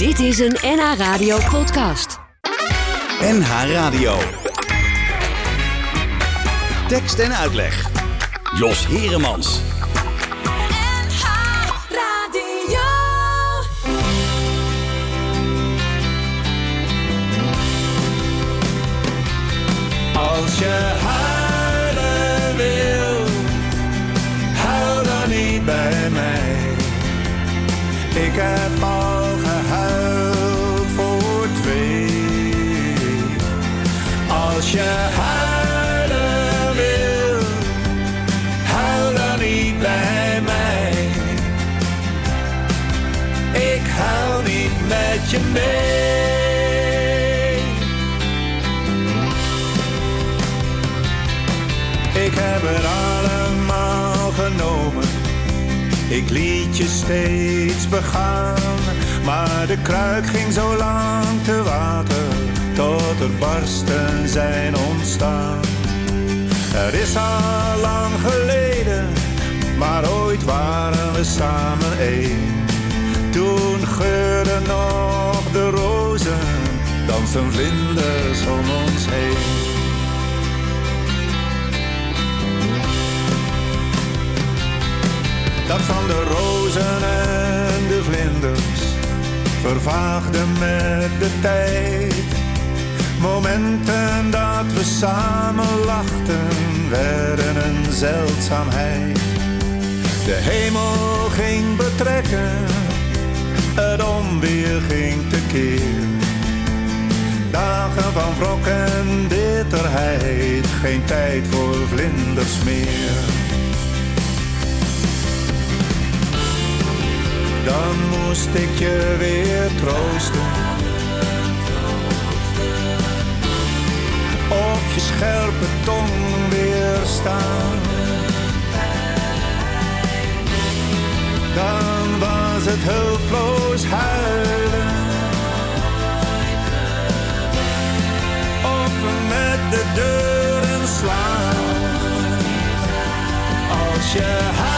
Dit is een NH Radio podcast. NH Radio. Tekst en uitleg. Jos Heremans. NH Radio. Als je huilen wil, huil dan niet bij mij. Ik heb al steeds begaan. Maar de kruik ging zo lang te water. Tot er barsten zijn ontstaan. Het is al lang geleden. Maar ooit waren we samen één. Toen geurden nog de rozen. Dansten vlinders om ons heen. Dat van de rozen en de vlinders vervaagde met de tijd. Momenten dat we samen lachten werden een zeldzaamheid. De hemel ging betrekken, het onweer ging tekeer. Dagen van wrok en bitterheid, geen tijd voor vlinders meer. Dan moest ik je weer troosten. Of je scherpe tong weerstaan. Dan was het hulploos huilen. Of met de deuren slaan. Als je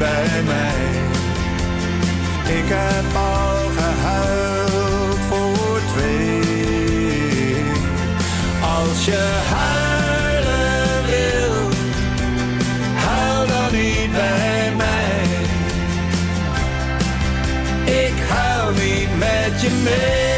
bij mij. Ik heb al gehuild voor twee. Als je huilen wil, huil dan niet bij mij. Ik huil niet met je mee.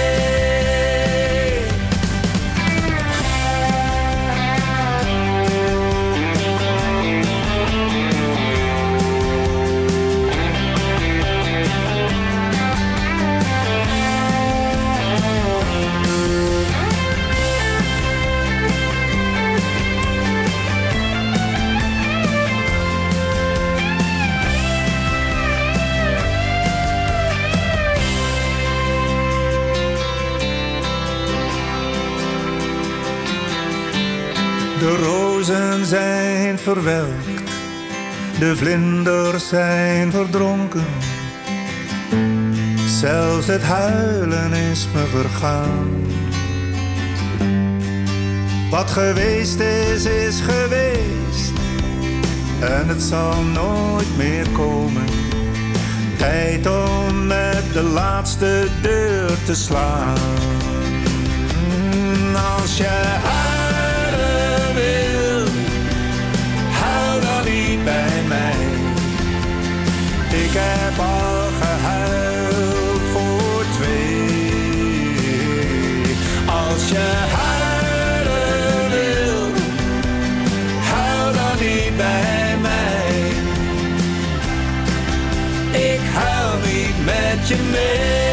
Verwelkt, de vlinders zijn verdronken. Zelfs het huilen is me vergaan. Wat geweest is, is geweest. En het zal nooit meer komen. Tijd om met de laatste deur te slaan. Als je Ik heb al gehuild voor twee. Als je huilen wil, huil dan niet bij mij. Ik huil niet met je mee.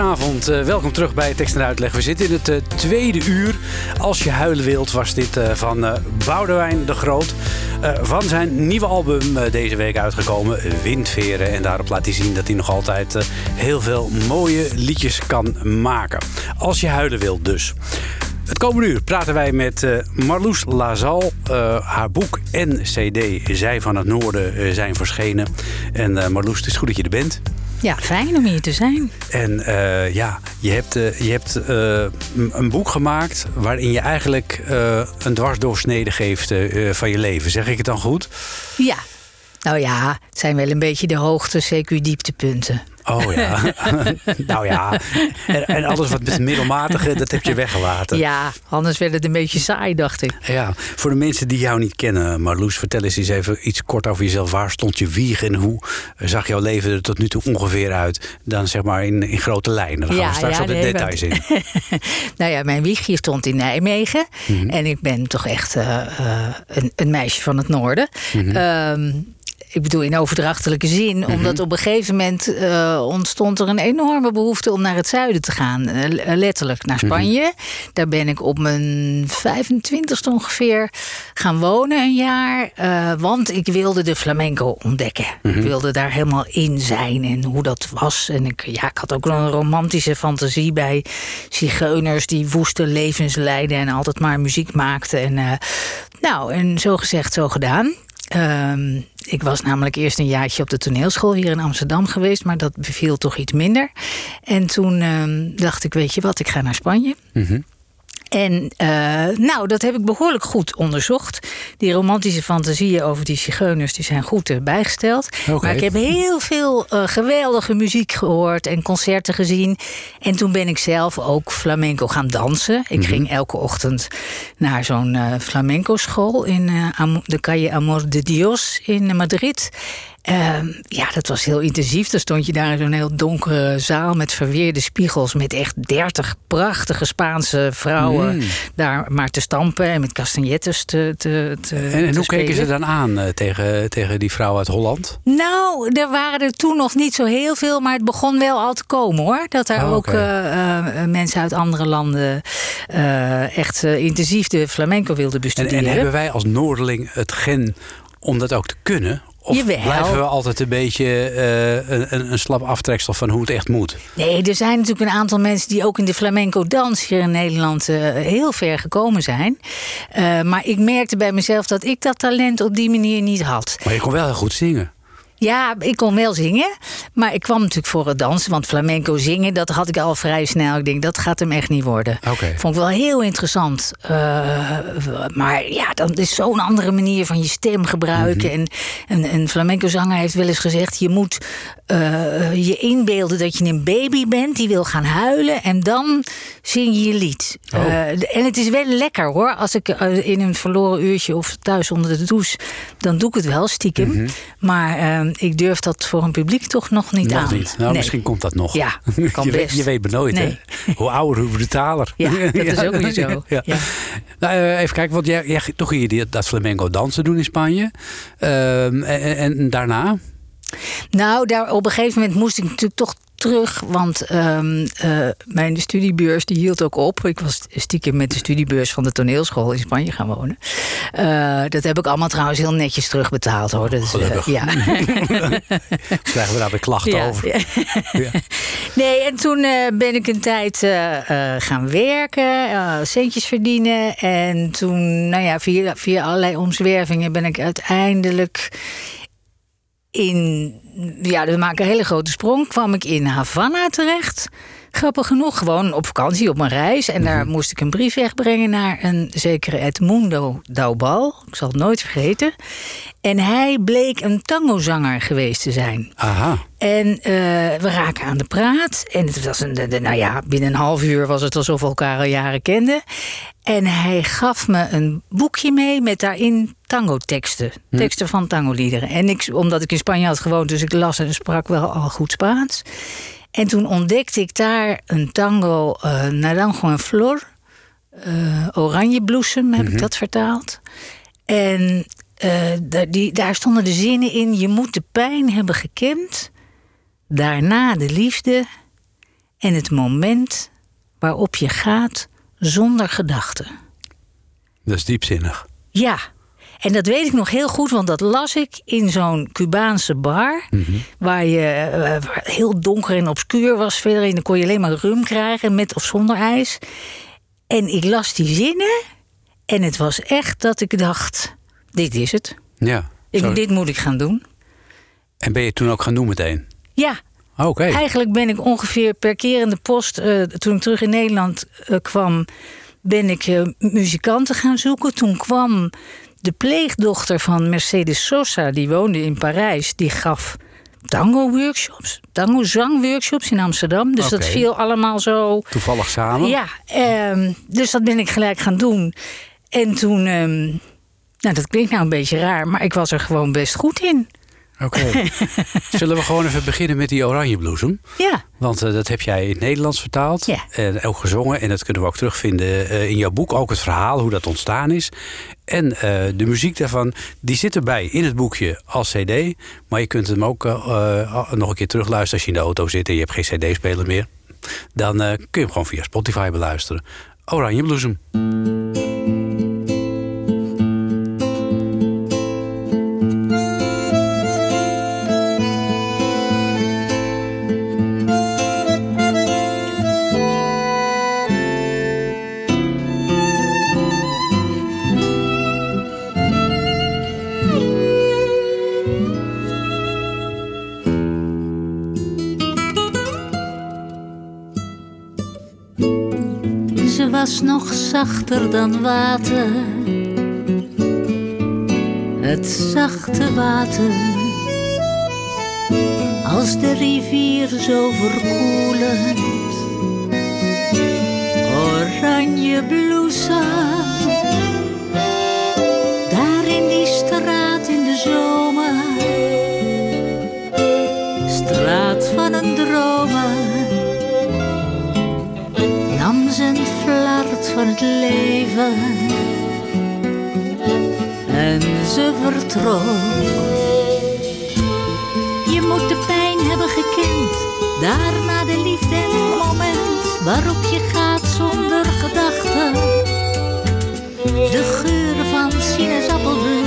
Goedenavond, eh, welkom terug bij Tekst en Uitleg. We zitten in het eh, tweede uur. Als je huilen wilt, was dit eh, van Boudewijn de Groot. Van zijn nieuwe album deze week uitgekomen, Windveren. En daarop laat hij zien dat hij nog altijd heel veel mooie liedjes kan maken. Als je huilen wilt dus. Het komende uur praten wij met Marloes Lazal. Haar boek en cd Zij van het Noorden zijn verschenen. En Marloes, het is goed dat je er bent. Ja, fijn om hier te zijn. En eh, ja, je hebt, eh, je hebt eh, een boek gemaakt waarin je eigenlijk een dwarsdoorsnede geeft van je leven. Zeg ik het dan goed? Ja. Nou ja, het zijn wel een beetje de hoogte, CQ dieptepunten. Oh ja. nou ja. En, en alles wat met middelmatige, dat heb je weggelaten. Ja, anders werd het een beetje saai, dacht ik. Ja, voor de mensen die jou niet kennen, Marloes, vertel eens eens even iets kort over jezelf. Waar stond je wieg en hoe zag jouw leven er tot nu toe ongeveer uit? Dan zeg maar in, in grote lijnen. Dan gaan Ja, we straks ja, op de nee, details want- in. Nou ja, mijn wiegje stond in Nijmegen. En ik ben toch echt eh, eh, een, een meisje van het noorden. Ehm, ik bedoel in overdrachtelijke zin, omdat op een gegeven moment eh, ontstond er een enorme behoefte om naar het zuiden te gaan. Eh, letterlijk naar Spanje. Daar ben ik op mijn 25ste ongeveer gaan wonen een jaar. eh, want ik wilde de flamenco ontdekken. Ik wilde daar helemaal in zijn en hoe dat was. En ik, ja, ik had ook een romantische fantasie bij zigeuners die woeste levens leidden en altijd maar muziek maakten. En, eh, nou, en zo gezegd, zo gedaan. Ehm, ik was namelijk eerst een jaartje op de toneelschool hier in Amsterdam geweest, maar dat beviel toch iets minder. En toen ehm, dacht ik, weet je wat, ik ga naar Spanje. En eh, nou, dat heb ik behoorlijk goed onderzocht. Die romantische fantasieën over die zigeuners die zijn goed bijgesteld. Maar ik heb heel veel eh, geweldige muziek gehoord en concerten gezien. En toen ben ik zelf ook flamenco gaan dansen. Ik ging elke ochtend naar zo'n eh, flamenco school in de Calle Amor de Dios in Madrid. Ehm, ja, dat was heel intensief. Dan stond je daar in zo'n heel donkere zaal met verweerde spiegels. Met echt dertig prachtige Spaanse vrouwen daar maar te stampen en met castagnettes te, te, te En, en te hoe keken ze dan aan eh, tegen, tegen die vrouw uit Holland? Nou, er waren er toen nog niet zo heel veel, maar het begon wel al te komen hoor. Dat er Oh, ook eh, eh, mensen uit andere landen echt intensief de flamenco wilden En, bestuderen. en hebben wij als Noorderling het gen om dat ook te kunnen? Of Jawel. blijven we altijd een beetje eh, een, een, een slap aftreksel van hoe het echt moet? Nee, er zijn natuurlijk een aantal mensen die ook in de flamenco dans hier in Nederland eh, heel ver gekomen zijn. Eh, maar ik merkte bij mezelf dat ik dat talent op die manier niet had. Maar je kon wel heel goed zingen. Ja, ik kon wel zingen. Maar ik kwam natuurlijk voor het dansen. Want flamenco zingen, dat had ik al vrij snel. Ik denk, dat gaat hem echt niet worden. Vond ik wel heel interessant. Eh, maar ja, dan is zo'n andere manier van je stem gebruiken. En een, een flamenco zanger heeft wel eens gezegd... je moet eh, je inbeelden dat je een baby bent die wil gaan huilen... en dan zing je je lied. Eh, en het is wel lekker hoor. Als ik in een verloren uurtje of thuis onder de douche... dan doe ik het wel stiekem. Maar eh, ik durf dat voor een publiek toch nog niet Nog aan. niet. Nou, Nee. misschien komt dat nog. Ja, kan je, weet, best. je weet maar nooit, Nee. hè? Hoe ouder, hoe brutaler. Ja, dat is ook weer zo. Ja. Ja. Nou, eh, even kijken, want jij, jij, toch ging je die- dat flamenco dansen doen in Spanje. Ehm, en, en daarna? Nou, daar, op een gegeven moment moest ik natuurlijk toch terug. Want ehm, eh, mijn studiebeurs die hield ook op. Ik was stiekem met de studiebeurs van de toneelschool in Spanje gaan wonen. Eh, dat heb ik allemaal trouwens heel netjes terugbetaald hoor. Dus, ja. Krijgen we daar weer klachten Ja, over? ja. Nee, en toen ben ik een tijd gaan werken, centjes verdienen. En toen, nou ja, via, via allerlei omzwervingen ben ik uiteindelijk in, ja, we maken een hele grote sprong, kwam ik in Havana terecht. Grappig genoeg, gewoon op vakantie, op mijn reis. En daar moest ik een brief wegbrengen naar een zekere Edmundo Daubal. Ik zal het nooit vergeten. En hij bleek een tangozanger geweest te zijn. Aha. En eh, we raken aan de praat. En het was een, de- de- nou ja, binnen een half uur was het alsof we elkaar al jaren kenden. En hij gaf me een boekje mee met daarin tango-teksten. Teksten van tangoliederen. En ik, omdat ik in Spanje had gewoond, dus ik las en sprak wel al goed Spaans. En toen ontdekte ik daar een tango, eh Naranjo en Flor. eh Oranjebloesem heb ik dat vertaald. En eh, die, daar stonden de zinnen in: je moet de pijn hebben gekend, daarna de liefde en het moment waarop je gaat zonder gedachten. Dat is diepzinnig. Ja, en dat weet ik nog heel goed, want dat las ik in zo'n Cubaanse bar. Waar je eh, het heel donker en obscuur was verder. En dan kon je alleen maar rum krijgen, met of zonder ijs. En ik las die zinnen. En het was echt dat ik dacht: dit is het. Ja. Ik, dit moet ik gaan doen. En ben je toen ook gaan doen meteen? Ja, Oké. Eigenlijk ben ik ongeveer per keer in de post, eh, toen ik terug in Nederland eh, kwam, ben ik eh, muzikanten gaan zoeken. Toen kwam de pleegdochter van Mercedes Sosa, die woonde in Parijs, die gaf tango-workshops, tango-zangworkshops in Amsterdam. Dus dat viel allemaal zo. Toevallig samen? Ja, ehm, dus dat ben ik gelijk gaan doen. En toen, ehm, nou dat klinkt nou een beetje raar, maar ik was er gewoon best goed in. Oké. Zullen we gewoon even beginnen met die oranje bloesem? Ja. Want eh, dat heb jij in het Nederlands vertaald. Ja. En ook gezongen. En dat kunnen we ook terugvinden eh, in jouw boek. Ook het verhaal, hoe dat ontstaan is. En eh, de muziek daarvan, die zit erbij in het boekje als cd. Maar je kunt hem ook nog een keer terugluisteren als je in de auto zit en je hebt geen cd-speler meer. Dan kun je hem gewoon via Spotify beluisteren. Oranje bloesem. Zachter dan water. Het zachte water. Als de rivier zo verkoelend. Oranje bloesem. Daar in die straat in de zomer. Straat van een dromer van het leven en ze vertrok. Je moet de pijn hebben gekend, daarna de liefde en het moment waarop je gaat zonder gedachten. De geur van sinaasappelbloei,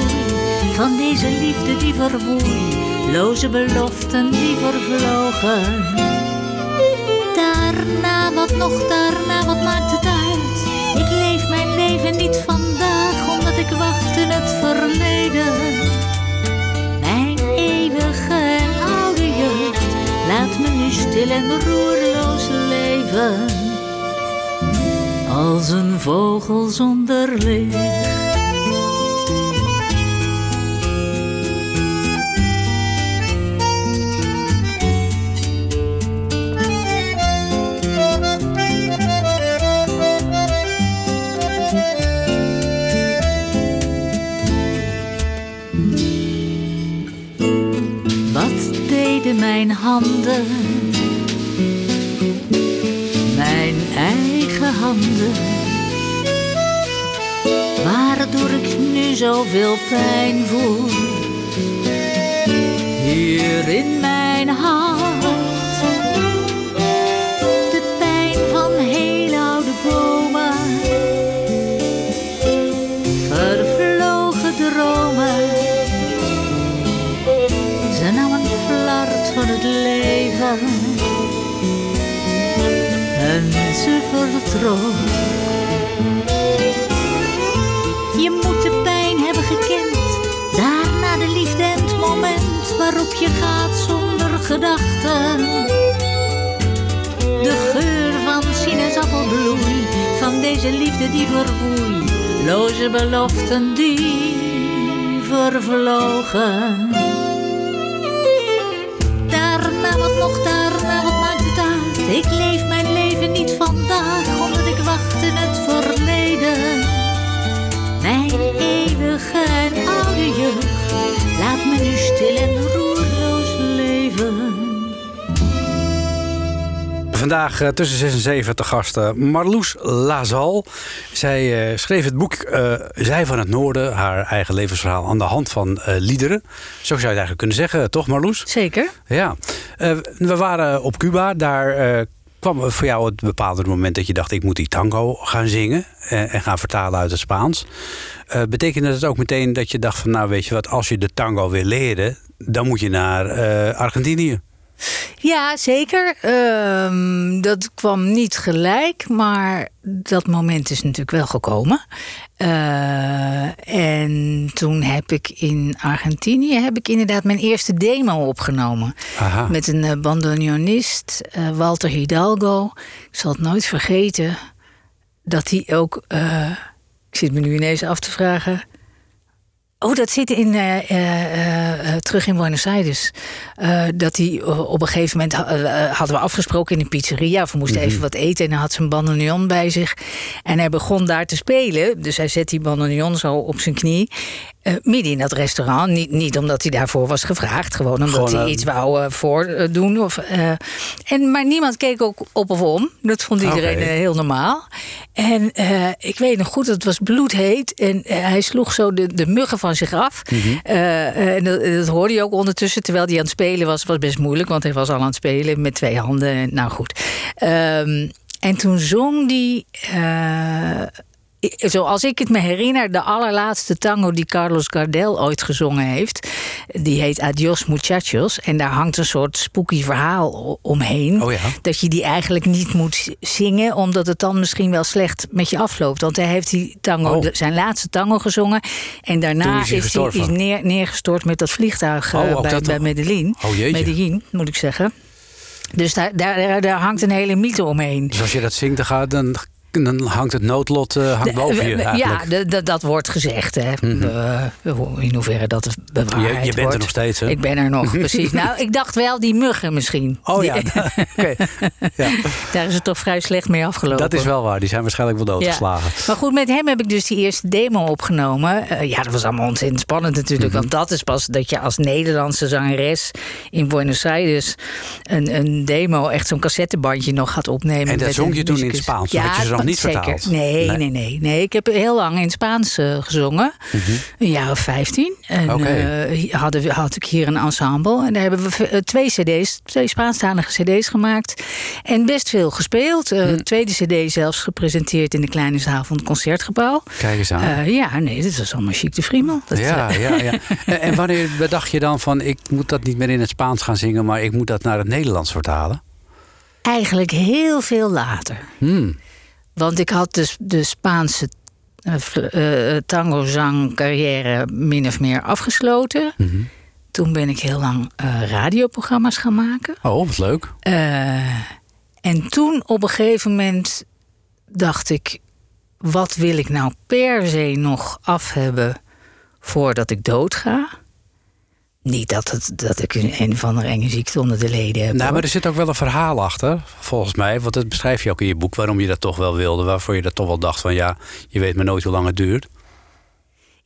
van deze liefde die verwoei, loze beloften die vervlogen. Daarna, wat nog daarna, wat maakt het leef mijn leven niet vandaag, omdat ik wacht in het verleden. Mijn eeuwige en oude jeugd laat me nu stil en roerloos leven. Als een vogel zonder licht. Mijn handen? Mijn eigen handen. Waardoor ik nu zoveel pijn voel. Hier in mijn hart. Je moet de pijn hebben gekend, daarna de liefde het moment waarop je gaat zonder gedachten. De geur van sinaasappelbloei, van deze liefde die verwoei, loze beloften die vervlogen. Daarna, wat nog daarna, wat maakt het uit? Ik leef mijn eeuwige en oude jeugd laat me nu stil en roerloos leven. Vandaag eh, tussen 6 en 7 te gast eh, Marloes Lazal. Zij eh, schreef het boek eh, Zij van het Noorden, haar eigen levensverhaal aan de hand van eh, liederen. Zo zou je het eigenlijk kunnen zeggen, toch Marloes? Zeker. Ja. Eh, we waren op Cuba, daar eh, kwam voor jou het bepaalde moment dat je dacht: ik moet die tango gaan zingen en, en gaan vertalen uit het Spaans. Eh, betekende dat ook meteen dat je dacht: van nou, weet je wat, als je de tango wil leren, dan moet je naar eh, Argentinië? Ja, zeker. Ehm, dat kwam niet gelijk, maar dat moment is natuurlijk wel gekomen. Eh, en toen heb ik in Argentinië heb ik inderdaad mijn eerste demo opgenomen. Aha. Met een bandoneonist, Walter Hidalgo. Ik zal het nooit vergeten dat hij ook. Ik zit me nu ineens af te vragen. Oh, dat zit in, eh, eh, eh, terug in Buenos Aires. Dat hij op een gegeven moment hadden we afgesproken in een pizzeria. Of we moesten even wat eten en hij had zijn bandoneon bij zich. En hij begon daar te spelen. Dus hij zet die bandoneon zo op zijn knie. Eh, midden in dat restaurant. Niet, niet omdat hij daarvoor was gevraagd. Gewoon omdat Gewoon, hij eh, iets wou eh, voordoen. Of, en, maar niemand keek ook op of om. Dat vond iedereen heel normaal. En ik weet nog goed, het was bloedheet. En hij sloeg zo de, de muggen van zich af. Eh, en dat, dat hoorde je ook ondertussen. Terwijl hij aan het spelen was. was best moeilijk, want hij was al aan het spelen met twee handen. En, nou goed. Ehm, en toen zong die. Zoals ik het me herinner, de allerlaatste tango die Carlos Gardel ooit gezongen heeft. Die heet Adios Muchachos. En daar hangt een soort spooky verhaal omheen. Oh ja. Dat je die eigenlijk niet moet zingen, omdat het dan misschien wel slecht met je afloopt. Want hij heeft die tango, Oh. zijn laatste tango gezongen. En daarna is is hij is neer, neergestort met dat vliegtuig eh, Oh, ook bij, dat bij. Medellin. Oh. Medellin, moet ik zeggen. Dus daar, daar, daar, daar hangt een hele mythe omheen. Dus als je dat zingt, dan, gaat, dan, dan hangt het noodlot eh, hangt boven je eigenlijk. Mhm. Ja, dat wordt gezegd. Hè. Eh, in hoeverre dat het bewaarheid Je- je bent er nog steeds, hè? Ik ben er nog, precies. Nou, ik dacht wel die muggen misschien. Oh Die- ja, oké. ja, Daar is het toch vrij slecht mee afgelopen. dat is wel waar. Die zijn waarschijnlijk wel Ja. doodgeslagen. Maar goed, met hem heb ik dus die eerste demo opgenomen. Eh, ja, dat was allemaal ontzettend spannend natuurlijk. Mhm. Want dat is pas dat je als Nederlandse zangeres in Buenos Aires een, een demo, echt zo'n cassettebandje nog gaat opnemen. En dat zong je toen in het. Spaans? Had je niet zeker. vertaald? Nee, Nee. nee, nee, nee, Ik heb heel lang in het Spaans eh, gezongen. Een jaar of vijftien. En. Oké. eh, hadden we, had ik hier een ensemble. En daar hebben we eh, twee cd's, twee Spaanstalige cd's gemaakt. En best veel gespeeld. Mhm. Tweede cd zelfs gepresenteerd in de kleine zaal van het Concertgebouw. Kijk eens aan. Ja, nee, dit was allemaal chic de Friemel. Dat, ja, ja, ja. En, en wanneer bedacht je dan van... ik moet dat niet meer in het Spaans gaan zingen... maar ik moet dat naar het Nederlands vertalen? Eigenlijk heel veel later. Hmm. Want ik had dus de Spaanse eh, fl- eh, tango-zang-carrière min of meer afgesloten. Mhm. Toen ben ik heel lang eh, radioprogramma's gaan maken. Oh, wat leuk. Eh, en toen op een gegeven moment dacht ik: wat wil ik nou per se nog af hebben voordat ik doodga? Niet dat, het, dat ik een, een of andere enge ziekte onder de leden heb. Nou, hoor. maar er zit ook wel een verhaal achter, volgens mij. Want dat beschrijf je ook in je boek, waarom je dat toch wel wilde. Waarvoor je dat toch wel dacht van, ja, je weet maar nooit hoe lang het duurt.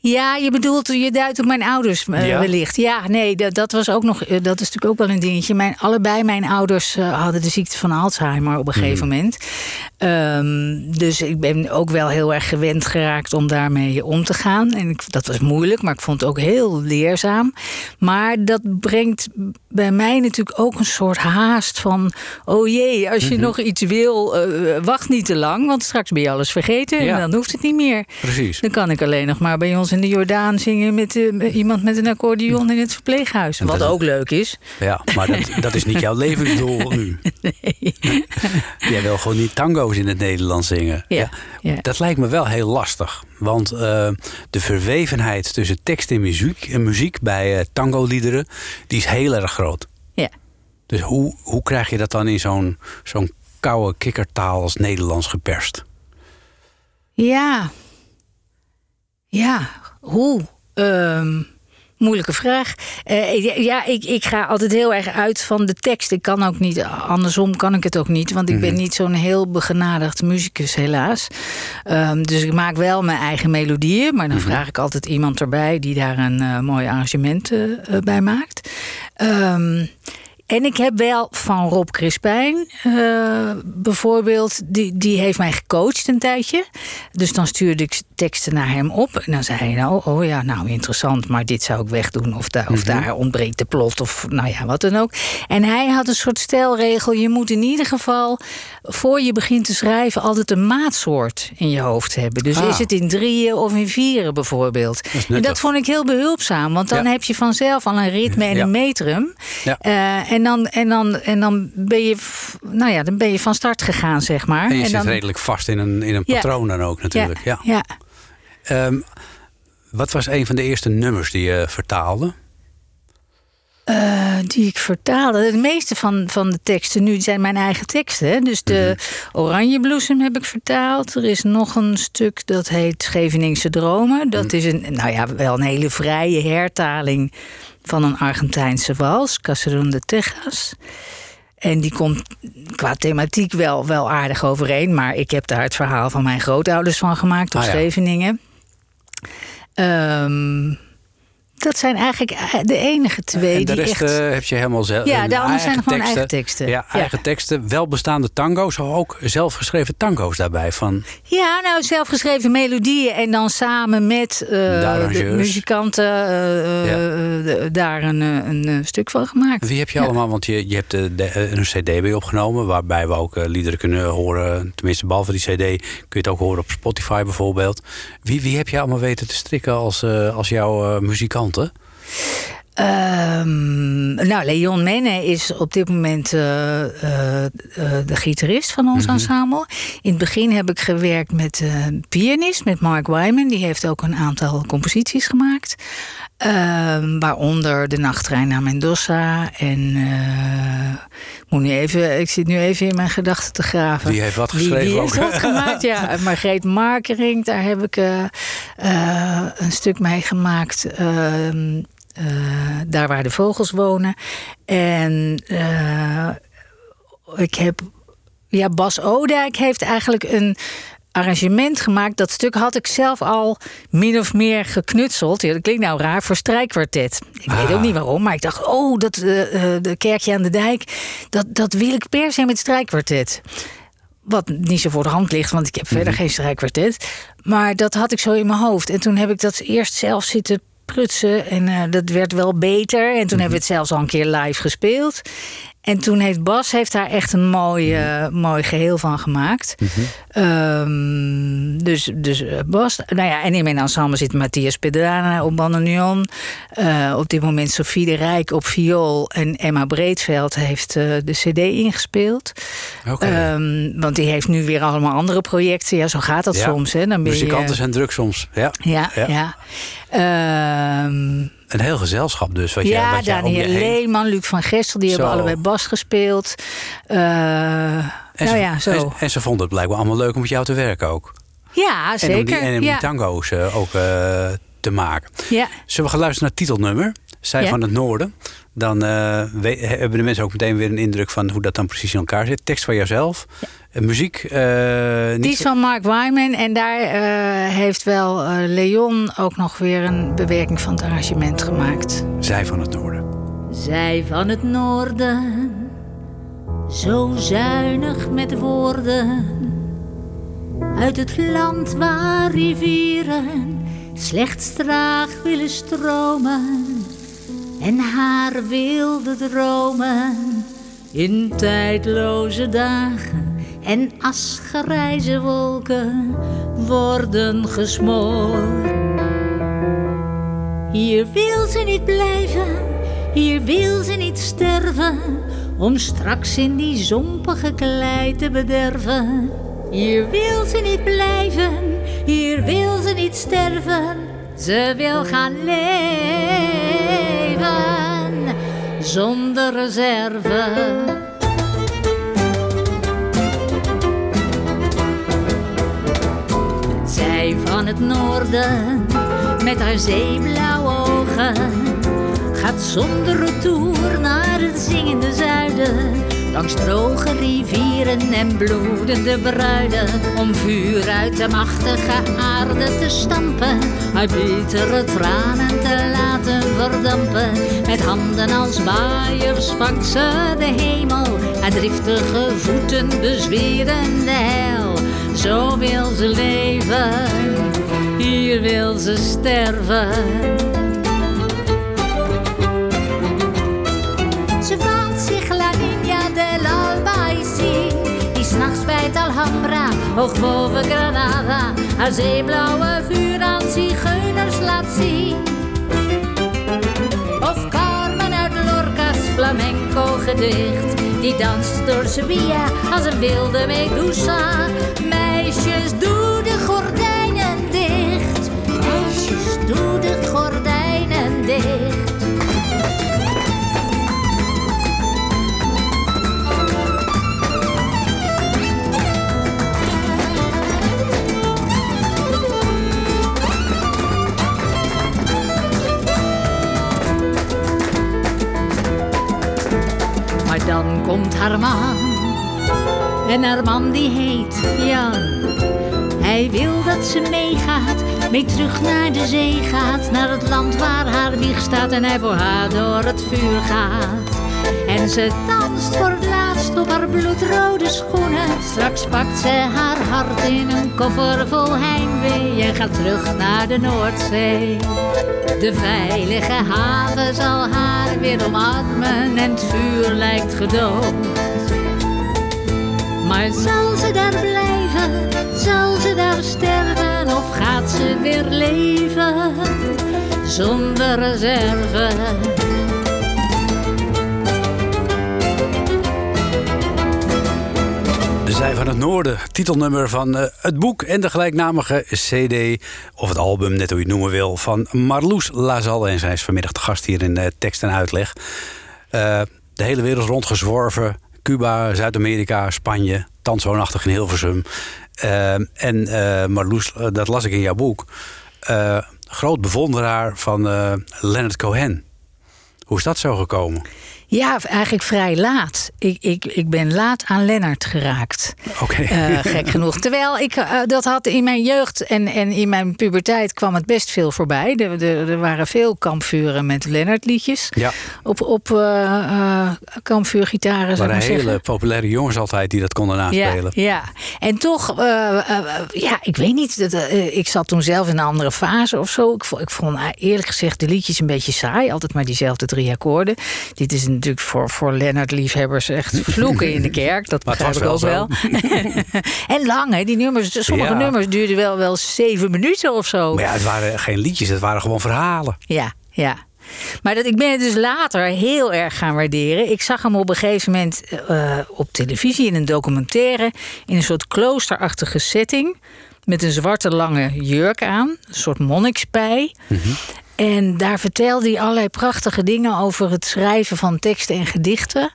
Ja, je bedoelt, je duidt op mijn ouders eh, Ja? wellicht. Ja, nee, dat, dat was ook nog, eh, dat is natuurlijk ook wel een dingetje. Mijn, allebei mijn ouders eh, hadden de ziekte van Alzheimer op een gegeven moment. Ehm, dus ik ben ook wel heel erg gewend geraakt om daarmee om te gaan. En ik, dat was moeilijk, maar ik vond het ook heel leerzaam. Maar dat brengt bij mij natuurlijk ook een soort haast van... oh jee, als je nog iets wil, wacht niet te lang... want straks ben je alles vergeten Ja. en dan hoeft het niet meer. Precies. Dan kan ik alleen nog maar bij ons in de Jordaan zingen met eh, met iemand met een accordeon in het verpleeghuis. Wat dat- ook leuk is. Ja, maar dat, dat is niet jouw levensdoel nu. Jij wil gewoon niet tango's in het Nederlands zingen. Ja, ja. Dat lijkt me wel heel lastig. Want eh, de verwevenheid tussen tekst en muziek, en muziek bij eh tango-liederen... die is heel erg groot. Ja. Dus hoe, hoe krijg je dat dan in zo'n zo'n koude kikkertaal als Nederlands geperst? Ja. Ja, hoe? Ehm, moeilijke vraag. Eh, ja, ik, ik ga altijd heel erg uit van de tekst. Ik kan ook niet, andersom kan ik het ook niet. Want ik ben niet zo'n heel begenadigd muzikus, helaas. Ehm, dus ik maak wel mijn eigen melodieën. Maar dan vraag ik altijd iemand erbij die daar een eh, mooi arrangement eh, bij maakt. Ehm, en ik heb wel van Rob Crispijn eh, bijvoorbeeld, die, die heeft mij gecoacht een tijdje. dus dan stuurde ik teksten naar hem op. En dan zei hij nou, oh ja, nou interessant, maar dit zou ik wegdoen. Of, daar of daar ontbreekt de plot, of nou ja, wat dan ook. En hij had een soort stelregel. Je moet in ieder geval, voor je begint te schrijven, altijd een maatsoort in je hoofd hebben. Dus Ah. is het in drieën of in vieren bijvoorbeeld. is en dat vond ik heel behulpzaam. Want dan Ja. heb je vanzelf al een ritme en Ja. een metrum. Ja. Eh, en, dan, en, dan, en dan ben je, nou ja, dan ben je van start gegaan, zeg maar. En je en zit dan, redelijk vast in een, in een Ja. patroon dan ook natuurlijk. Ja. ja. Ehm, wat was een van de eerste nummers die je vertaalde? Eh, die ik vertaalde. De meeste van, van de teksten nu zijn mijn eigen teksten. Dus de Mhm. Oranjebloesem heb ik vertaald. Er is nog een stuk dat heet Scheveningse Dromen. Dat Mhm. is een, nou ja, wel een hele vrije hertaling van een Argentijnse wals, Caserón de Texas. En die komt qua thematiek wel, wel aardig overeen. Maar ik heb daar het verhaal van mijn grootouders van gemaakt op Ah, ja. Scheveningen. Ehm, dat zijn eigenlijk de enige twee en de die rest echt... eh, heb je helemaal zelf. Ja, eh, de anderen zijn gewoon eigen teksten. Ja, Ja. eigen teksten. Wel bestaande tango's, ook zelfgeschreven tango's daarbij. Van, Ja, nou, zelfgeschreven melodieën en dan samen met eh, de, muzikanten eh, eh, Ja. daar een, eh, een, eh, stuk van gemaakt. wie heb je Ja. allemaal? Want je, je hebt eh, de, eh, een cd bij opgenomen... waarbij we ook eh, liederen kunnen horen. Tenminste, behalve die cd kun je het ook horen op Spotify bijvoorbeeld. Wie, wie heb je allemaal weten te strikken als, eh, als jouw eh, muzikanten? Ehm, nou, Leon Menne is op dit moment eh, eh, eh, de gitarist van ons ensemble. In het begin heb ik gewerkt met pianist, met Mark Wyman. Die heeft ook een aantal composities gemaakt. Ehm, waaronder De Nachttrein naar Mendoza. En moet nu even, ik zit nu even in mijn gedachten te graven. Wie heeft wat geschreven Wie, heeft ook? wat gemaakt? Ja, Margreet Markering, daar heb ik een stuk mee gemaakt. Eh, daar waar de vogels wonen. En eh, ik heb. Ja, Bas Odijk heeft eigenlijk een arrangement gemaakt. Dat stuk had ik zelf al min of meer geknutseld. Ja, dat klinkt nou raar voor strijkkwartet. Ik weet Ah. ook niet waarom, maar ik dacht, oh, dat eh, de kerkje aan de dijk, dat, dat wil ik per se met strijkkwartet. Wat niet zo voor de hand ligt, want ik heb verder geen strijkkwartet. Maar dat had ik zo in mijn hoofd. En toen heb ik dat eerst zelf zitten prutsen. En eh, dat werd wel beter. En toen hebben we het zelfs al een keer live gespeeld. En toen heeft Bas heeft daar echt een mooi, eh, mooi geheel van gemaakt. Ehm, dus dus eh, Bas. Nou ja, en in mijn ensemble zit Matthias Pedrana op bandoneon. Eh, op dit moment Sofie de Rijk op viool. En Emma Breedveld heeft de cd ingespeeld. Oké. Ehm, want die heeft nu weer allemaal andere projecten. Ja, zo gaat dat Ja. soms. Hè. Dan ben je, Muzikanten zijn druk soms. Ja. Ja, Ja. ja. Ehm, Een heel gezelschap dus. Wat ja, wat jij je Daniel Leeman, Luc van Gestel, die Zo. hebben allebei bas gespeeld. Eh, En nou ze, ja, zo. En, en ze vonden het blijkbaar allemaal leuk om met jou te werken ook. ja, En om zeker. die, en om die ja. tango's eh, ook eh, te maken. ja. Zullen we gaan luisteren naar het titelnummer? Zij Ja. van het Noorden. Dan eh, we- hebben de mensen ook meteen weer een indruk van hoe dat dan precies in elkaar zit. Tekst van jouzelf. Eh, muziek. eh, niet Die is van Mark Wyman. En daar eh, heeft wel eh, Leon ook nog weer een bewerking van het arrangement gemaakt. Zij van het Noorden. Zij van het noorden, zo zuinig met woorden. Uit het land waar rivieren slechts traag willen stromen. En haar wilde dromen in tijdloze dagen en asgrijze wolken worden gesmoord. Hier wil ze niet blijven, hier wil ze niet sterven, om straks in die zompige klei te bederven. Hier wil ze niet blijven, hier wil ze niet sterven, ze wil gaan leven zonder reserve. Zij van het noorden, met haar zeeblauwe ogen, gaat zonder retour naar het zingende zuiden. Langs droge rivieren en bloedende bruiden, om vuur uit de machtige aarde te stampen, haar bittere tranen te laten verdampen. Met handen als waaiers vangt ze de hemel, en driftige voeten bezweren de hel. Zo wil ze leven wil ze sterven. Alhambra, hoog Granada, haar zeeblauwe vuur aan zigeuners laat zien. Of Carmen uit Lorca's flamenco gedicht, die danst door Sevilla als een wilde Medusa. Meisjes, doe de gordijnen dicht, meisjes, doe de gordijnen dicht. Dan komt haar man. En haar man die heet Jan. Hij wil dat ze meegaat, mee terug naar de zee gaat. Naar het land waar haar wieg staat en hij voor haar door het vuur gaat. En ze danst voor het laatst op haar bloedrode schoenen. Straks pakt ze haar hart in een koffer vol heimwee en gaat terug naar de Noordzee. De veilige haven zal haar weer omarmen en het vuur lijkt gedoofd. Maar zal ze daar blijven? Zal ze daar sterven? Of gaat ze weer leven zonder reserve? Van het Noorden, titelnummer van eh, het boek en de gelijknamige CD, of het album, net hoe je het noemen wil, van Marloes Lazal. En zij is vanmiddag de gast hier in eh, tekst en uitleg. Eh, de hele wereld rondgezworven, Cuba, Zuid-Amerika, Spanje, thans woonachtig in Hilversum. En Marloes, dat las ik in jouw boek, groot bewonderaar van Leonard Cohen. Hoe is dat zo gekomen? Ja, eigenlijk vrij laat. Ik, ik, ik ben laat aan Lennart geraakt. Oké. Eh, gek genoeg. Terwijl ik eh, dat had in mijn jeugd en, en in mijn puberteit kwam het best veel voorbij. Er, er, er waren veel kampvuren met Lennart liedjes. Ja. Op, op eh, kampvuurgitaren, Er waren maar zeggen. hele populaire jongens altijd die dat konden naspelen. Ja, ja. en toch, ja, ik weet niet. Dat, ik zat toen zelf in een andere fase of zo. Ik vond, ik vond eerlijk gezegd de liedjes een beetje saai. Altijd maar diezelfde drie akkoorden. Dit is natuurlijk voor, voor Lennart-liefhebbers echt vloeken in de kerk. Dat begrijp ik ook wel en lang, hè? Die nummers, sommige Ja. nummers duurden wel, wel zeven minuten of zo. Maar ja, het waren geen liedjes, het waren gewoon verhalen. Ja, ja. Maar dat, ik ben het dus later heel erg gaan waarderen. Ik zag hem op een gegeven moment eh, op televisie in een documentaire... in een soort kloosterachtige setting... met een zwarte lange jurk aan, een soort monnikspij. En daar vertelde hij allerlei prachtige dingen over het schrijven van teksten en gedichten.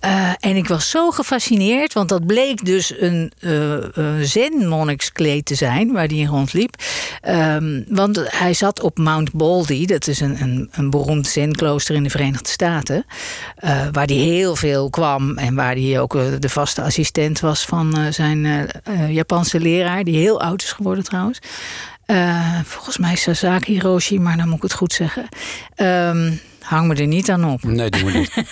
Eh, en ik was zo gefascineerd, want dat bleek dus een een zen-monnikskleed te zijn waar hij in rondliep. Ehm, want hij zat op Mount Baldy, dat is een, een, een beroemd zen-klooster in de Verenigde Staten. eh, waar hij heel veel kwam en waar hij ook de vaste assistent was van zijn Japanse leraar, die heel oud is geworden trouwens. Eh, volgens mij Sasaki Hiroshi, maar dan moet ik het goed zeggen. Ehm, hang me er niet aan op. Nee, doen we niet.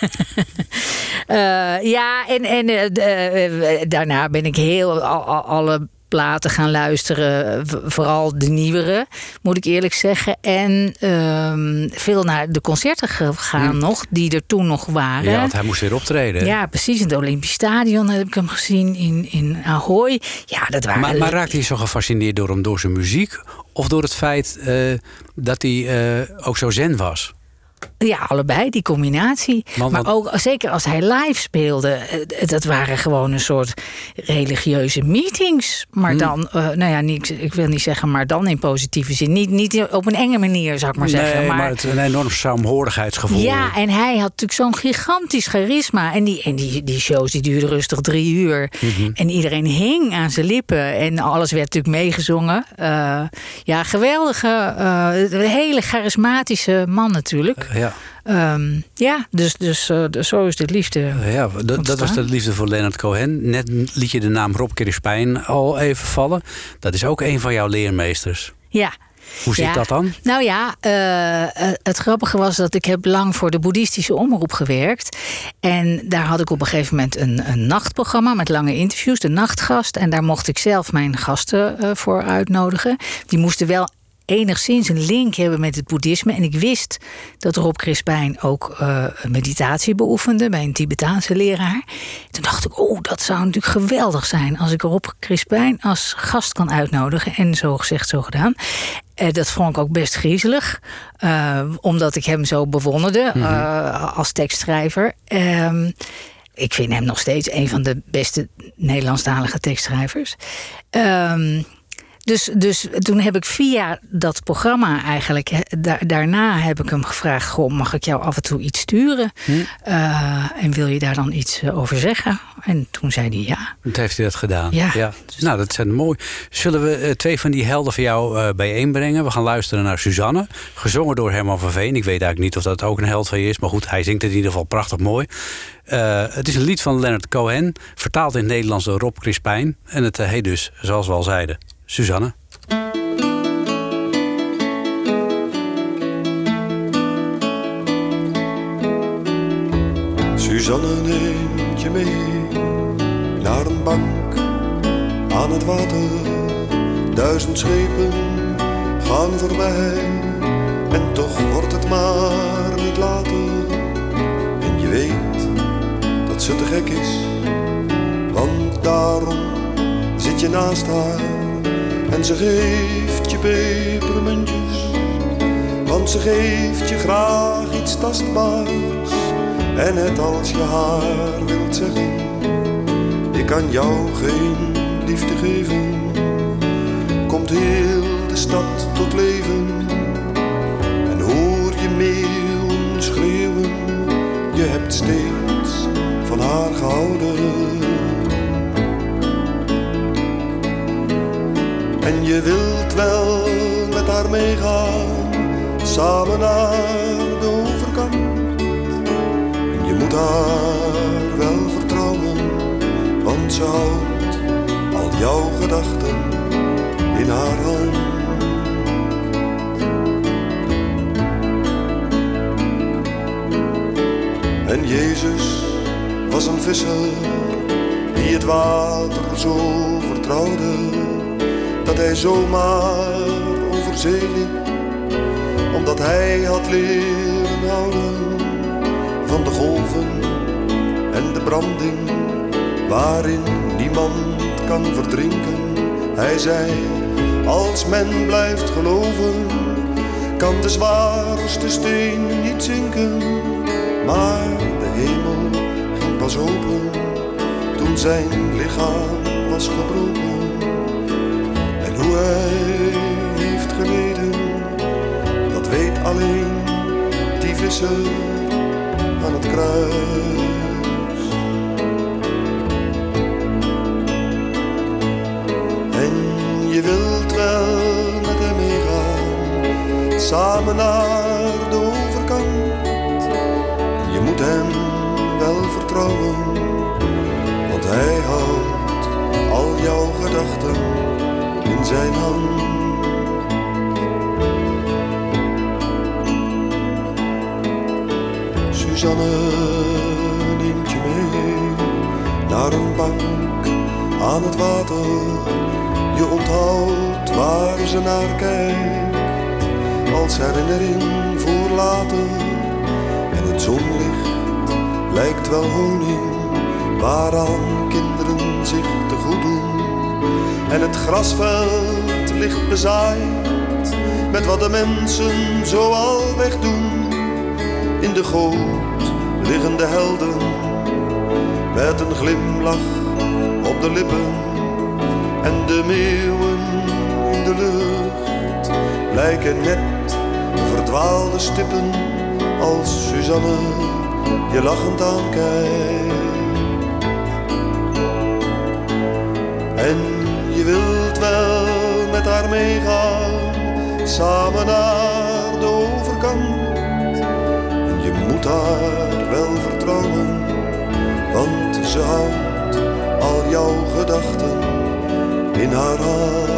Eh, ja, en, en eh, daarna ben ik heel al- alle platen gaan luisteren. Vooral de nieuwere, moet ik eerlijk zeggen. En ehm, veel naar de concerten gegaan nog, die er toen nog waren. Ja, want hij moest weer optreden. Ja, precies. In het Olympisch Stadion heb ik hem gezien. In, in Ahoy. Ja, dat waren... Maar, maar raakte hij zo gefascineerd door hem door zijn muziek? Of door het feit eh, dat hij eh, ook zo zen was? Ja, allebei, die combinatie. Maar ook zeker als hij live speelde, eh, dat waren gewoon een soort religieuze meetings. Maar Hmm. dan, eh, nou ja, niet, ik wil niet zeggen, maar dan in positieve zin. Niet, niet op een enge manier, zou ik maar zeggen. nee, maar, het een enorm saamhorigheidsgevoel. Ja, en hij had natuurlijk zo'n gigantisch charisma. En die, en die, die shows die duurden rustig drie uur. Mhm. En iedereen hing aan zijn lippen. En alles werd natuurlijk meegezongen. Eh, ja, geweldige, hele charismatische man natuurlijk. Ja, Ehm, ja, dus, dus, eh, dus zo is de liefde. ja dat, was de liefde voor Leonard Cohen. Net liet je de naam Rob Kirispijn al even vallen. Dat is ook een van jouw leermeesters. Ja. Hoe zit Ja. dat dan? Nou ja, eh, eh, het grappige was dat ik heb lang voor de boeddhistische omroep gewerkt. En daar had ik op een gegeven moment een, een nachtprogramma met lange interviews, de nachtgast. En daar mocht ik zelf mijn gasten voor uitnodigen. Die moesten wel enigszins een link hebben met het boeddhisme. En ik wist dat Rob Crispijn ook eh, meditatie beoefende bij een Tibetaanse leraar. Toen dacht ik, oh, dat zou natuurlijk geweldig zijn als ik Rob Crispijn als gast kan uitnodigen. En zo gezegd, zo gedaan. Eh, dat vond ik ook best griezelig, eh, omdat ik hem zo bewonderde eh, als tekstschrijver. Ehm, ik vind hem nog steeds een van de beste Nederlandstalige tekstschrijvers. Ehm, dus, dus toen heb ik via dat programma eigenlijk... da- daarna heb ik hem gevraagd... Goh, mag ik jou af en toe iets sturen? Eh, en wil je daar dan iets eh, over zeggen? En toen zei hij ja. Dat heeft hij dat gedaan. Ja. Nou, dat zijn mooi. Zullen we eh, twee van die helden van jou bijeenbrengen? We gaan luisteren naar Suzanne, gezongen door Herman van Veen. Ik weet eigenlijk niet of dat ook een held van je is, maar goed, hij zingt het in ieder geval prachtig mooi. Het is een lied van Leonard Cohen, vertaald in het Nederlands door Rob Crispijn. En het heet dus, zoals we al zeiden, Suzanne. Suzanne neemt je mee naar een bank aan het water. Duizend schepen gaan voorbij en toch wordt het maar niet later. En je weet dat ze te gek is, want daarom zit je naast haar en ze geeft je pepermuntjes. Want ze geeft je graag iets tastbaars. En net als je haar wilt zeggen, ik kan jou geen liefde geven, komt heel de stad tot leven. En hoor je meeuwen schreeuwen, je hebt steeds van haar gehouden. En je wilt wel met haar meegaan, samen naar de overkant. En je moet haar wel vertrouwen, want ze houdt al jouw gedachten in haar hand. En Jezus was een visser die het water zo vertrouwde dat hij zomaar over zee liep, omdat hij had leren houden van de golven en de branding waarin niemand kan verdrinken. Hij zei, als men blijft geloven, kan de zwaarste steen niet zinken. Maar de hemel ging pas open toen zijn lichaam was gebroken. Aan het kruis. En je wilt wel met hem meegaan, samen naar de overkant. Je moet hem wel vertrouwen, want hij houdt al jouw gedachten in zijn hand. Suzanne neemt je mee naar een bank aan het water. Je onthoudt waar ze naar kijkt als herinnering voor later. En het zonlicht lijkt wel honing waaraan kinderen zich te goed doen. En het grasveld ligt bezaaid met wat de mensen zoal wegdoen. De goot liggen de helden met een glimlach op de lippen. En de meeuwen in de lucht lijken net verdwaalde stippen als Suzanne je lachend aankijkt. En je wilt wel met haar meegaan, samen naar Haar wel vertrouwen, want ze houdt al jouw gedachten in haar hand.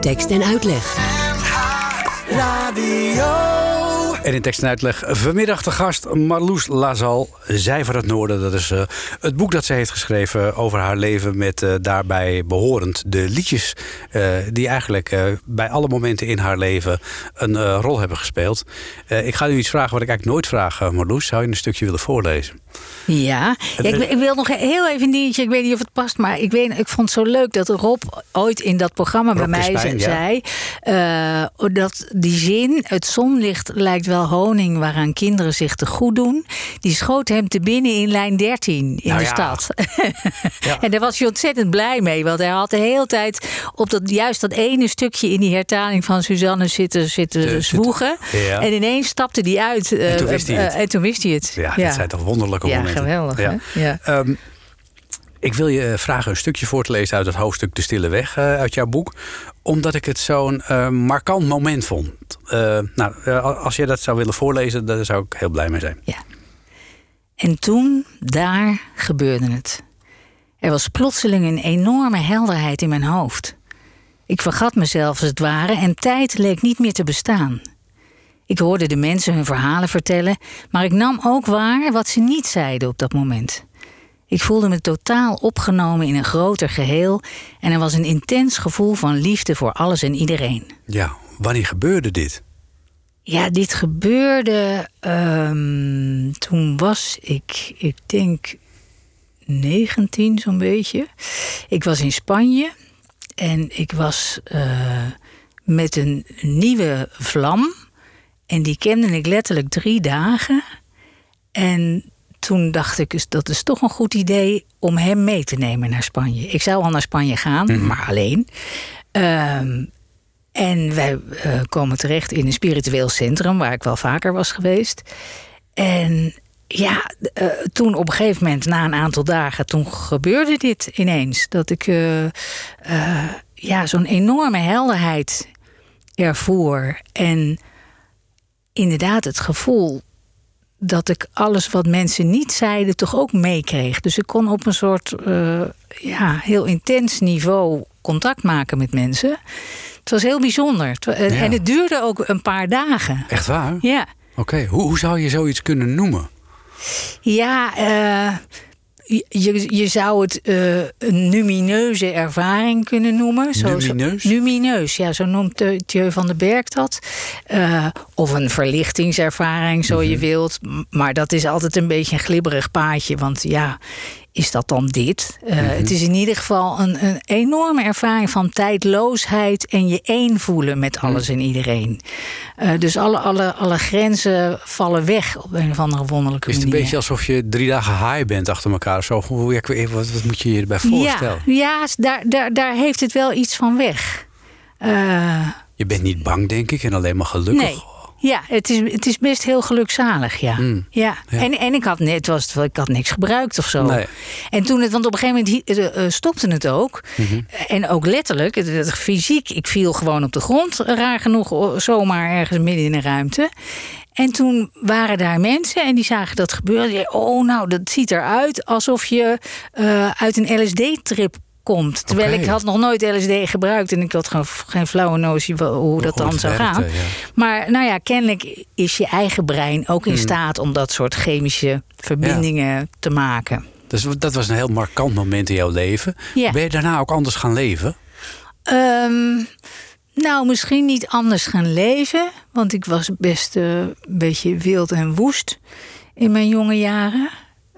Tekst en uitleg. Radio. En in tekst en uitleg vanmiddag de gast Marloes Lazal, Zij van het Noorden. Dat is eh, het boek dat zij heeft geschreven over haar leven... met eh, daarbij behorend de liedjes eh, die eigenlijk bij alle momenten in haar leven... een rol hebben gespeeld. Ik ga u iets vragen wat ik eigenlijk nooit vraag, Marloes. Zou je een stukje willen voorlezen? Ja, ja ik, ik wil nog heel even een dingetje. Ik weet niet of het past, maar ik, weet, ik vond het zo leuk dat Rob ooit in dat programma bij mij zei. dat die zin, het zonlicht lijkt wel honing waaraan kinderen zich te goed doen. Die schoot hem te binnen in lijn 13 in Nou de ja. stad. Ja. En daar was hij ontzettend blij mee. Want hij had de hele tijd op dat, juist dat ene stukje in die hertaling van Suzanne zitten, zitten zwoegen. Ja. En ineens stapte hij uit. eh, En toen wist hij eh, het. eh, en toen wist hij het. Ja, dat zijn toch wonderlijke Ja, momenten. geweldig? Ja. Ehm, ik wil je vragen een stukje voor te lezen uit het hoofdstuk De Stille Weg eh, uit jouw boek. Omdat ik het zo'n eh, markant moment vond. Eh, nou, eh, als je dat zou willen voorlezen, daar zou ik heel blij mee zijn. En toen, daar gebeurde het. Er was plotseling een enorme helderheid in mijn hoofd. Ik vergat mezelf als het ware en tijd leek niet meer te bestaan. Ik hoorde de mensen hun verhalen vertellen, maar ik nam ook waar wat ze niet zeiden op dat moment. Ik voelde me totaal opgenomen in een groter geheel en er was een intens gevoel van liefde voor alles en iedereen. Ja, wanneer gebeurde dit? Ja, dit gebeurde. ehm, toen was ik, ik denk 19 zo'n beetje. Ik was in Spanje en ik was eh, met een nieuwe vlam. En die kende ik letterlijk drie dagen. En toen dacht ik, dus dat is toch een goed idee om hem mee te nemen naar Spanje. Ik zou al naar Spanje gaan, maar alleen. Ehm, en wij eh, komen terecht in een spiritueel centrum waar ik wel vaker was geweest. En ja, eh, toen op een gegeven moment, na een aantal dagen, toen gebeurde dit ineens. Dat ik eh, ja, zo'n enorme helderheid ervoor. En inderdaad het gevoel dat ik alles wat mensen niet zeiden toch ook meekreeg. Dus ik kon op een soort ja, heel intens niveau contact maken met mensen. Het was heel bijzonder. Wa- en- het duurde ook een paar dagen. Echt waar? Ja, Oké, hoe, hoe zou je zoiets kunnen noemen? ja eh, je, je zou het eh, een numineuze ervaring kunnen noemen. Zo, zo- Numineus? numineus, ja, zo noemt eh, Thieu van den Berg dat. Eh, of een verlichtingservaring, zo Mhm. je wilt. M- Maar dat is altijd een beetje een glibberig paadje. Want ja, is dat dan dit? Eh, Mhm. Het is in ieder geval een, een enorme ervaring van tijdloosheid... en je één voelen met Mhm. alles en iedereen. Eh, dus alle, alle, alle grenzen vallen weg op een of andere wonderlijke Is het een manier. beetje alsof je drie dagen high bent achter elkaar of zo? Hoe, wat, wat moet je je erbij voorstellen? Ja, ja daar, daar, daar heeft het wel iets van weg. Eh, Je bent niet bang, denk ik, en alleen maar gelukkig. nee. Ja, het is, het is best heel gelukzalig, ja. Mm. ja. Ja. En, en ik had net was het, ik had niks gebruikt of zo. Nee. En toen het, want op een gegeven moment eh, eh, stopte het ook. Mhm. En ook letterlijk, het, het fysiek, ik viel gewoon op de grond, raar genoeg, zomaar ergens midden in een ruimte. En toen waren daar mensen en die zagen dat gebeuren. Oh, nou, dat ziet eruit alsof je eh, uit een LSD-trip komt. Terwijl ik had nog nooit LSD gebruikt en ik had gewoon geen flauwe notie hoe dat dan zou gaan. ja. Maar nou ja, kennelijk is je eigen brein ook Hmm. in staat om dat soort chemische verbindingen te maken. Dus dat was een heel markant moment in jouw leven. Ja. Ben je daarna ook anders gaan leven? Ehm, nou, misschien niet anders gaan leven. Want ik was best eh, een beetje wild en woest in mijn jonge jaren.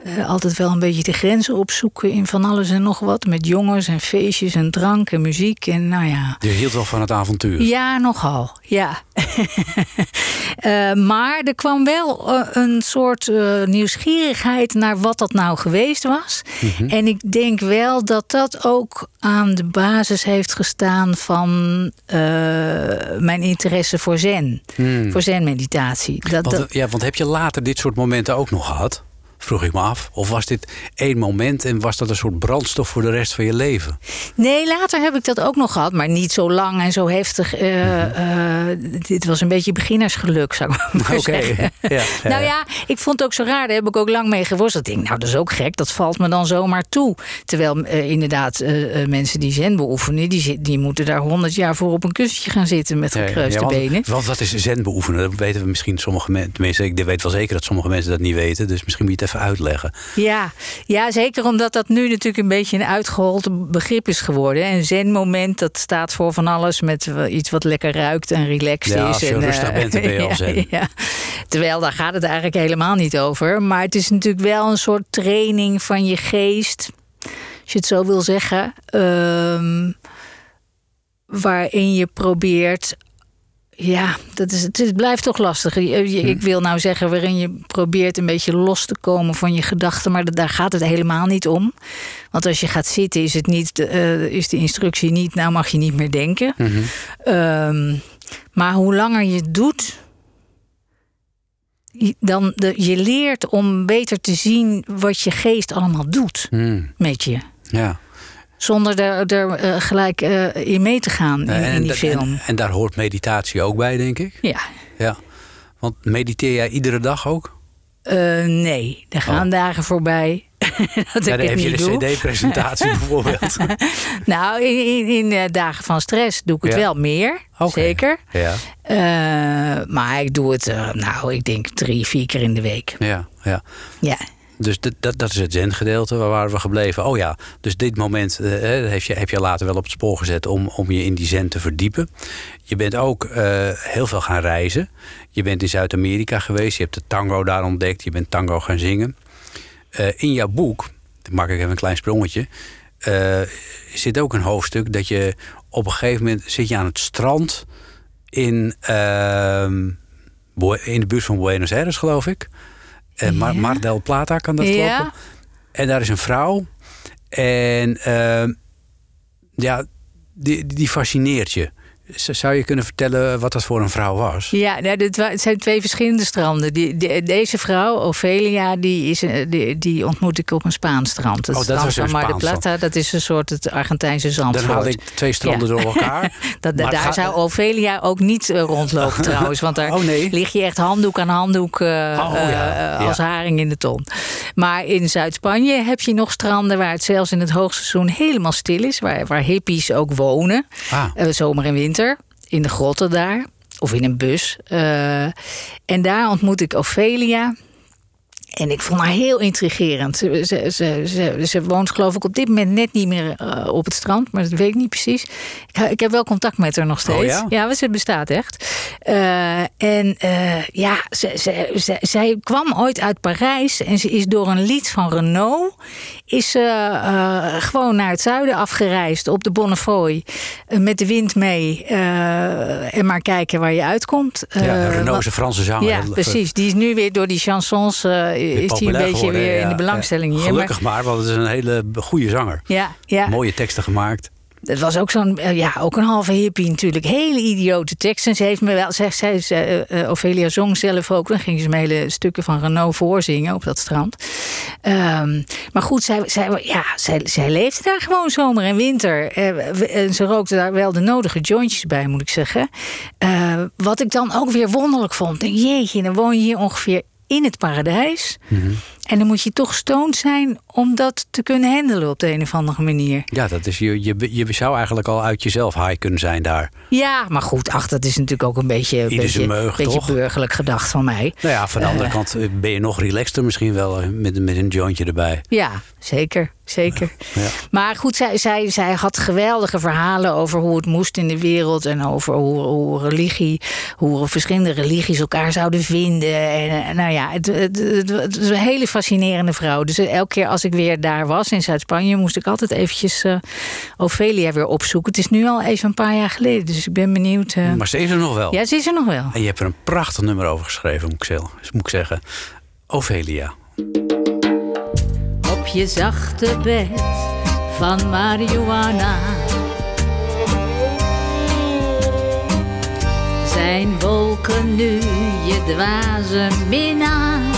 Eh, altijd wel een beetje de grenzen opzoeken in van alles en nog wat. Met jongens en feestjes en drank en muziek. En nou ja, Je hield wel van het avontuur. ja, nogal. Ja. Eh, maar er kwam wel eh, een soort nieuwsgierigheid naar wat dat nou geweest was. En ik denk wel dat dat ook aan de basis heeft gestaan van mijn interesse voor zen. Voor zen-meditatie. Dat, Want, dat, ja, want heb je later dit soort momenten ook nog gehad? Vroeg ik me af. Of was dit één moment en was dat een soort brandstof voor de rest van je leven? Nee, later heb ik dat ook nog gehad, maar niet zo lang en zo heftig. Eh, eh, dit was een beetje beginnersgeluk, zou ik maar Oké. zeggen. Ja, ja, nou ja. ik vond het ook zo raar. Daar heb ik ook lang mee geworsteld. Ik denk, nou, dat is ook gek. Dat valt me dan zomaar toe. Terwijl eh, inderdaad mensen die zen beoefenen, die, die moeten daar honderd jaar voor op een kussentje gaan zitten met ja, want, benen. Want wat is zen beoefenen? Dat weten we misschien sommige mensen. Tenminste, ik weet wel zeker dat sommige mensen dat niet weten. Dus misschien moet je het even uitleggen. Ja, ja, zeker omdat dat nu natuurlijk een beetje een uitgehold begrip is geworden. En zen-moment, dat staat voor van alles met iets wat lekker ruikt en relaxed Ja, is. als je en, rustig eh, bent, dan ben je al zen. ja. Terwijl daar gaat het eigenlijk helemaal niet over. Maar het is natuurlijk wel een soort training van je geest, als je het zo wil zeggen. ehm, waarin je probeert ja, dat is, het, het blijft toch lastig. Je- je- Hm. Ik wil nou zeggen waarin je probeert een beetje los te komen van je gedachten, maar daar gaat het helemaal niet om. Want als je gaat zitten, is, het niet, eh, is de instructie niet, nou mag je niet meer denken. Mhm. Ehm, maar hoe langer je het doet, dan de, je leert om beter te zien wat je geest allemaal doet Hmm, met je. ja. Zonder er, er eh, gelijk eh, in mee te gaan in, in die film. En, en daar hoort meditatie ook bij, denk ik. ja. Ja. Want mediteer jij iedere dag ook? Eh, nee, er gaan dagen voorbij. dat Oh. Ja, ik dan heb je de. CD-presentatie bijvoorbeeld. Nou, in, in, in dagen van stress doe ik het Ja. wel meer. Zeker. Ja, maar ik doe het, nou, ik denk drie, vier keer in de week. ja, ja. Ja. Dus dat, dat, dat is het zen-gedeelte. Waar we gebleven? Oh ja, dus dit moment eh, heb, je, heb je later wel op het spoor gezet om, om je in die zen te verdiepen. Je bent ook eh, heel veel gaan reizen. Je bent in Zuid-Amerika geweest. Je hebt de tango daar ontdekt. Je bent tango gaan zingen. Eh, in jouw boek, maak ik even een klein sprongetje, zit ook een hoofdstuk dat je op een gegeven moment zit je aan het strand in, ehm, in de buurt van Buenos Aires, geloof ik. Eh, Mar, Ja. Mar del Plata kan dat Ja. kloppen. En daar is een vrouw. En ehm, ja, die, die fascineert je. Zou je kunnen vertellen wat dat voor een vrouw was? Ja, nou, dit het zijn twee verschillende stranden. Die, die- deze vrouw, Ophelia, die, is, eh, die, die ontmoet ik op een Spaans strand. Het Oh, dat strand was een van Mar Spaans Plata, dat is een soort het Argentijnse Dan Zandvoort. haal ik twee stranden Ja. door elkaar. Dat, daar zou Ophelia ook niet eh, rondlopen trouwens. Want daar Oh, nee. lig je echt handdoek aan handdoek eh, Oh, ja. eh, als Ja. haring in de ton. Maar in Zuid-Spanje heb je nog stranden waar het zelfs in het hoogseizoen helemaal stil is. Waar, waar hippies ook wonen. Ah. Eh, zomer en winter. In de grotten daar. Of in een bus. Eh, en daar ontmoet ik Ophelia. En ik vond haar heel intrigerend. Ze, ze, ze, ze, woont geloof ik op dit moment net niet meer eh, op het strand. Maar dat weet ik niet precies. Ik, ik heb wel contact met haar nog steeds. Oh ja? ja, ze bestaat echt. Eh, en eh, ja, ze, ze, ze- zij kwam ooit uit Parijs. En ze is door een lied van Renault... is gewoon naar het zuiden afgereisd op de Bonnefoy. met de wind mee. en maar kijken waar je uitkomt. Ja, Renault is een Franse zanger. ja, precies. Die is nu weer door die chansons is die een beetje geworden, weer in de belangstelling hier. Gelukkig maar, want het is een hele goede zanger. Ja, ja. Mooie teksten gemaakt. Het was ook zo'n, eh, ja, ook een halve hippie natuurlijk. Hele idiote teksten. Ze heeft me wel, zegt zij, ze, eh, eh, Ophelia zong zelf ook. Dan ging ze me hele stukken van Renault voorzingen op dat strand. Ehm, maar goed, zij, zij, ja, zij, zij leefde daar gewoon zomer en winter. En ze rookte daar wel de nodige jointjes bij, moet ik zeggen. Wat ik dan ook weer wonderlijk vond. Jeetje, dan woon je hier ongeveer in het paradijs. En dan moet je toch stoned zijn om dat te kunnen handelen op de een of andere manier. Ja, dat is, je, je, je zou eigenlijk al uit jezelf high kunnen zijn daar. Ja, maar goed, ach, dat is natuurlijk ook een beetje, Ieder beetje, meug, beetje burgerlijk gedacht van mij. Nou ja, van de andere kant eh, ben je nog relaxter misschien wel eh, met, met een jointje erbij. Ja, zeker. Zeker. Ja. Maar goed, zij, zij, zij had geweldige verhalen over hoe het moest in de wereld. En over hoe, hoe religie, hoe verschillende religies elkaar zouden vinden. En, eh, nou ja, het, het, het, het is een hele fascinerende vrouw. Dus elke keer als ik weer daar was in Zuid-Spanje, moest ik altijd eventjes eh, Ophelia weer opzoeken. Het is nu al even een paar jaar geleden. Dus ik ben benieuwd. eh, Maar ze is er nog wel. Ja, ze is er nog wel. En je hebt er een prachtig nummer over geschreven, moet ik, zeggen. moet ik zeggen. Ophelia. op je zachte bed van marihuana. Zijn wolken nu je dwaze minnaars?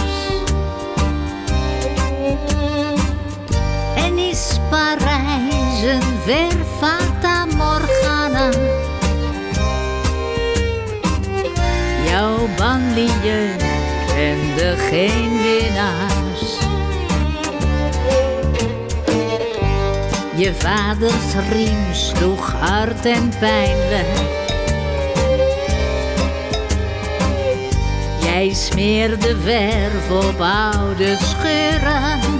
Parijs een ver fata morgana. Jouw banlieue kende geen winnaars. Je vaders riem sloeg hard en pijnlijk. Jij smeerde verf op oude scheuren.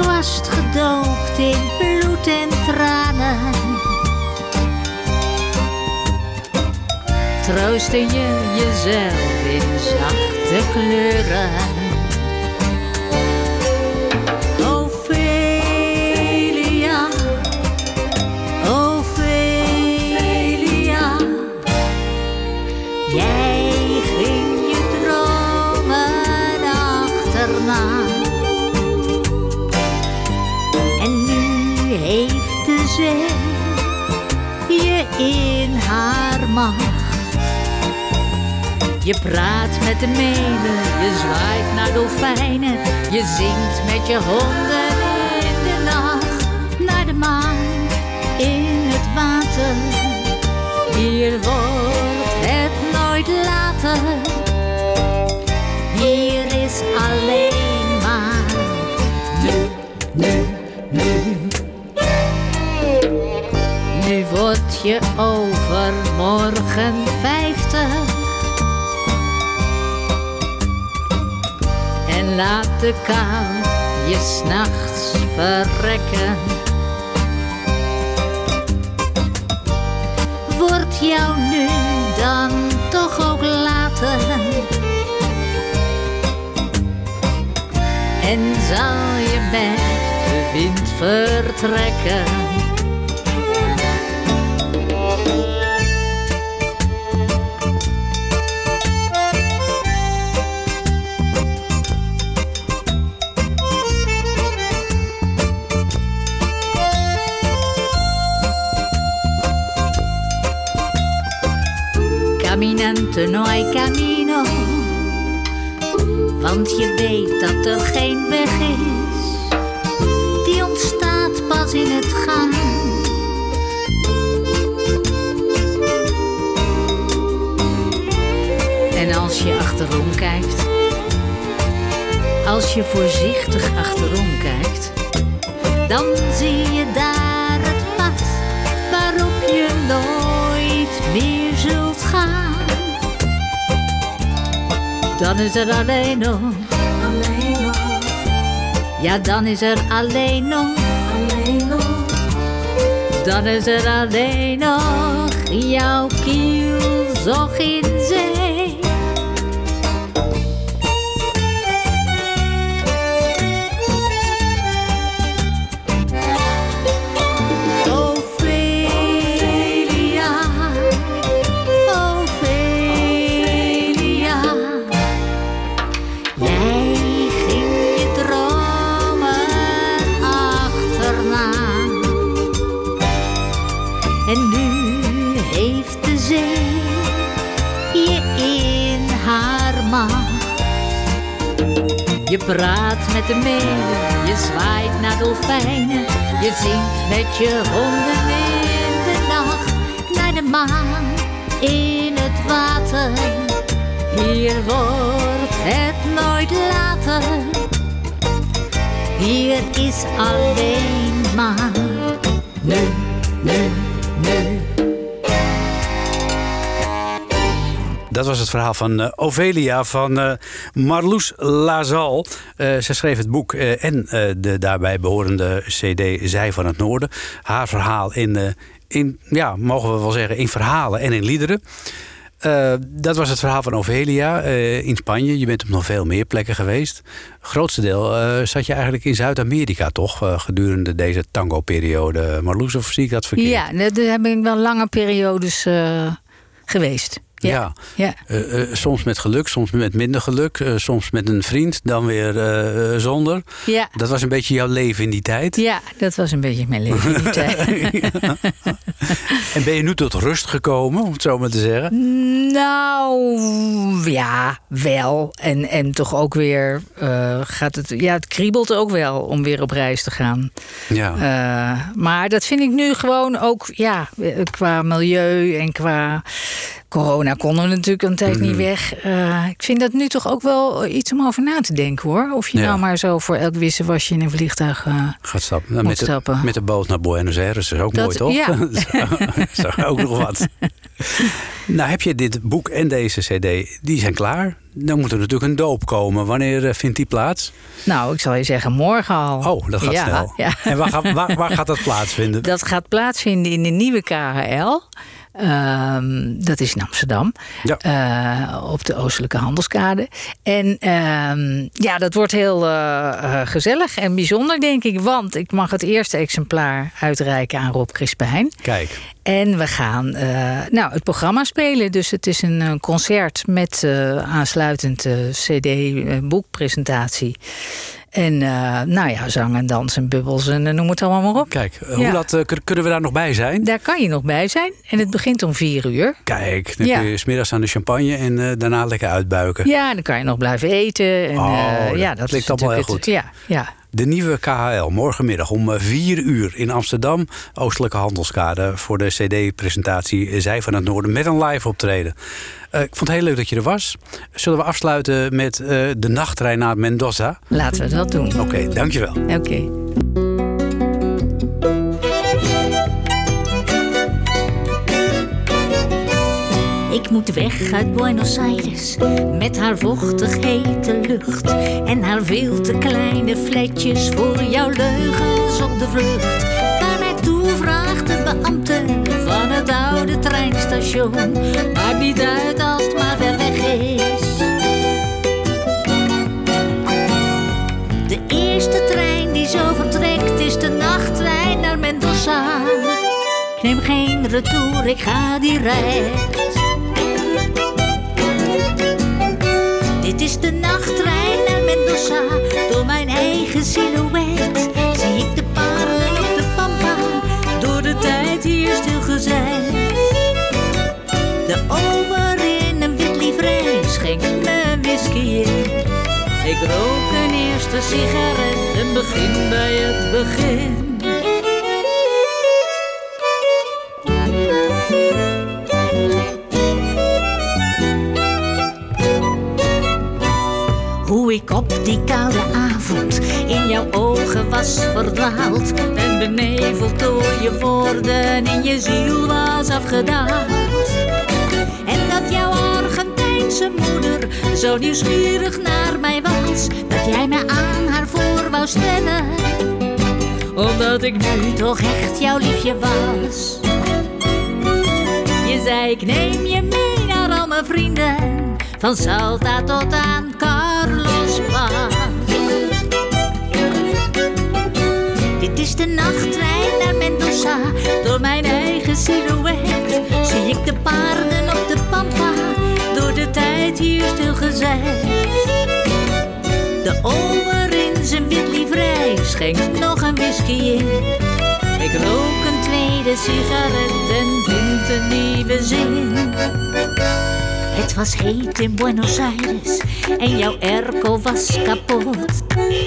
Kwast gedoopt in bloed en tranen. Troostte je jezelf in zachte kleuren. Je praat met de meeuwen, je zwaait naar dolfijnen. Je zingt met je honden in de nacht. Naar de maan, in het water. Hier wordt het nooit later. Hier is alleen maar nu, nu, nu. Nu word je overmorgen vijftig. Laat de kou je s'nachts verrekken. Wordt jou nu dan toch ook later? En zal je met de wind vertrekken? Caminante no hay camino. Want je weet dat er geen weg is. Die ontstaat pas in het gaan. En als je achterom kijkt. Als je voorzichtig achterom kijkt. Dan zie je daar het pad waarop je nooit meer Dan is er alleen nog, alleen nog. Ja, dan is er alleen nog, alleen nog. Dan is er alleen nog jouw kielzog in praat met de meeuwen, je zwaait naar dolfijnen. Je zingt met je honden in de nacht. Naar de maan, in het water. Hier wordt het nooit later. Hier is alleen maar nu, nu. Dat was het verhaal van eh, Ovelia van eh, Marloes Lazal. Eh, zij schreef het boek en de daarbij behorende CD Zij van het Noorden. Haar verhaal in, in, ja, mogen we wel zeggen, in verhalen en in liederen. Dat was het verhaal van Ovelia in Spanje. Je bent op nog veel meer plekken geweest. Grootste deel zat je eigenlijk in Zuid-Amerika, toch? gedurende deze tango-periode. Marloes, of zie ik dat verkeerd? Ja, daar ben ik wel lange periodes geweest. Ja. ja. Eh, eh, soms met geluk, soms met minder geluk. eh, soms met een vriend, dan weer zonder. Ja. Dat was een beetje jouw leven in die tijd. Ja, dat was een beetje mijn leven in die tijd. En ben je nu tot rust gekomen, om het zo maar te zeggen? Nou, ja, wel. En, en toch ook weer gaat het... Ja, het kriebelt ook wel om weer op reis te gaan. Ja. Maar dat vind ik nu gewoon ook, ja, qua milieu en qua corona konden we natuurlijk een tijd Mhm. niet weg. Eh, ik vind dat nu toch ook wel iets om over na te denken hoor. Of je Ja. nou maar zo voor elk wisselwasje in een vliegtuig. eh, Gaat stappen. Nou, met, de, met de boot naar Buenos Aires is ook Dat- mooi, toch? ja. Dat is ook nog wat. nou, heb je dit boek en deze cd, die zijn klaar. Dan moet er natuurlijk een doop komen. Wanneer eh, vindt die plaats? nou, ik zal je zeggen, morgen al. Oh, dat gaat Ja, snel. En waar, gaat- waar, waar gaat dat plaatsvinden? Dat gaat plaatsvinden in de nieuwe KHL. Ehm, dat is in Amsterdam, Ja. Eh, op de Oostelijke Handelskade. En ehm, ja, dat wordt heel eh, eh, gezellig en bijzonder, denk ik. Want ik mag het eerste exemplaar uitreiken aan Rob Crispijn. Kijk, En we gaan nou, het programma spelen. Dus het is een, eh, concert met aansluitend CD-boekpresentatie. En eh, nou ja, zang en dans en bubbels en eh, noem het allemaal maar op. kijk. eh, Ja. Hoe laat eh, kun- kunnen we daar nog bij zijn? Daar kan je nog bij zijn. En het begint om vier uur. Kijk, dan Ja. kun je smiddags aan de champagne en daarna lekker uitbuiken. Ja, dan kan je nog blijven eten. En, Oh, dat ja, dat klinkt allemaal heel goed. het- Ja, ja. De nieuwe KHL, morgenmiddag om 4 uur in Amsterdam. Oostelijke Handelskade voor de CD-presentatie Zij van het Noorden met een live optreden. Eh, ik vond het heel leuk dat je er was. Zullen we afsluiten met eh, de nachttrein naar Mendoza? Laten we dat doen. Oké, dankjewel. Oké. Ik moet weg uit Buenos Aires met haar vochtig hete lucht en haar veel te kleine fletjes voor jouw leugens op de vlucht. Waar naartoe vraagt de beambte van het oude treinstation, maakt niet uit als het maar ver weg is. De eerste trein die zo vertrekt is de nachttrein naar Mendoza. Ik neem geen retour, ik ga direct. Dit is de nachttrein naar Mendoza. Door mijn eigen silhouet zie ik de paarden op de pampa. Door de tijd hier stilgezet. De ober in een wit livrei schenkt me whisky in. Ik rook een eerste sigaret en begin bij het begin. Was verdwaald. En beneveld door je woorden in je ziel was afgedaald. En dat jouw Argentijnse moeder zo nieuwsgierig naar mij was. Dat jij me aan haar voor wou stellen, omdat ik nu toch echt jouw liefje was. Je zei ik neem je mee naar al mijn vrienden. Van Salta tot aan Carlos Paz is de nachttrein naar Mendoza Door mijn eigen silhouet Zie ik de paarden op de pampa Door de tijd hier stilgezet. De ober in zijn wit livrei Schenkt nog een whisky in. Ik rook een tweede sigaret en vind een nieuwe zin. Het was heet in Buenos Aires en jouw airco was kapot.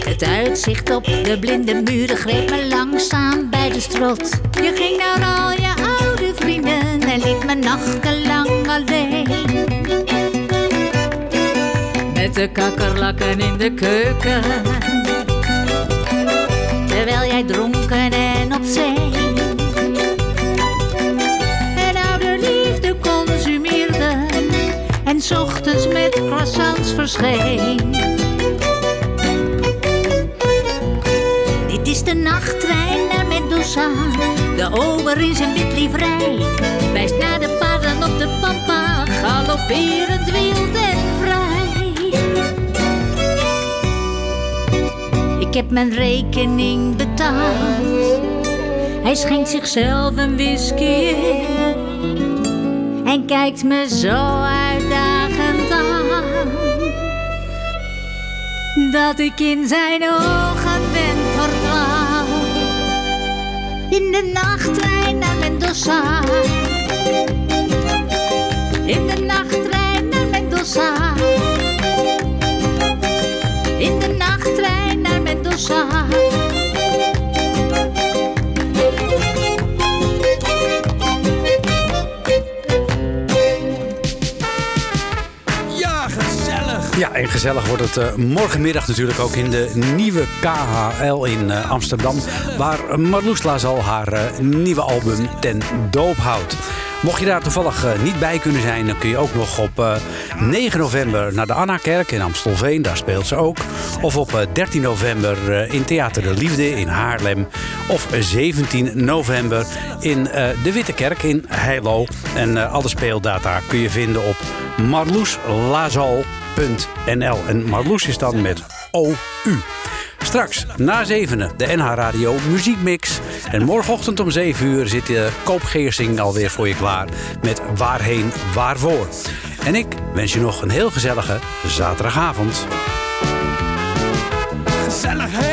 Het uitzicht op de blinde muren greep me langzaam bij de strot. Je ging naar al je oude vrienden en liet me nachtenlang alleen. Met de kakkerlakken in de keuken terwijl jij dronken en op zee. 's ochtends met croissants verscheen. Dit is de nachttrein naar Mendoza, de ober in zijn wit livrei. Wijst naar de paarden op de pampa, galopperend wild en vrij. Ik heb mijn rekening betaald. Hij schenkt zichzelf een whisky en kijkt me zo uitdagend Dat ik in zijn ogen ben verdwaald. In de nachttrein naar Mendoza. In de nachttrein naar Mendoza. In de nachttrein naar Mendoza. En gezellig wordt het eh, morgenmiddag natuurlijk ook in de nieuwe KHL in eh, Amsterdam. Waar Marloes Lazal haar eh, nieuwe album ten doop houdt. Mocht je daar toevallig niet bij kunnen zijn, dan kun je ook nog op eh, 9 november naar de Anna-kerk in Amstelveen. Daar speelt ze ook. Of op eh, 13 november in Theater de Liefde in Haarlem. Of 17 november in eh, de Witte Kerk in Heilo. En eh, alle speeldata kun je vinden op marloeslazal.nl. En Marloes is dan met O-U. Straks na zevenen de NH Radio Muziekmix. En morgenochtend om 7 uur zit de Koop Geersing alweer voor je klaar met Waarheen Waarvoor. En ik wens je nog een heel gezellige zaterdagavond. Gezellig,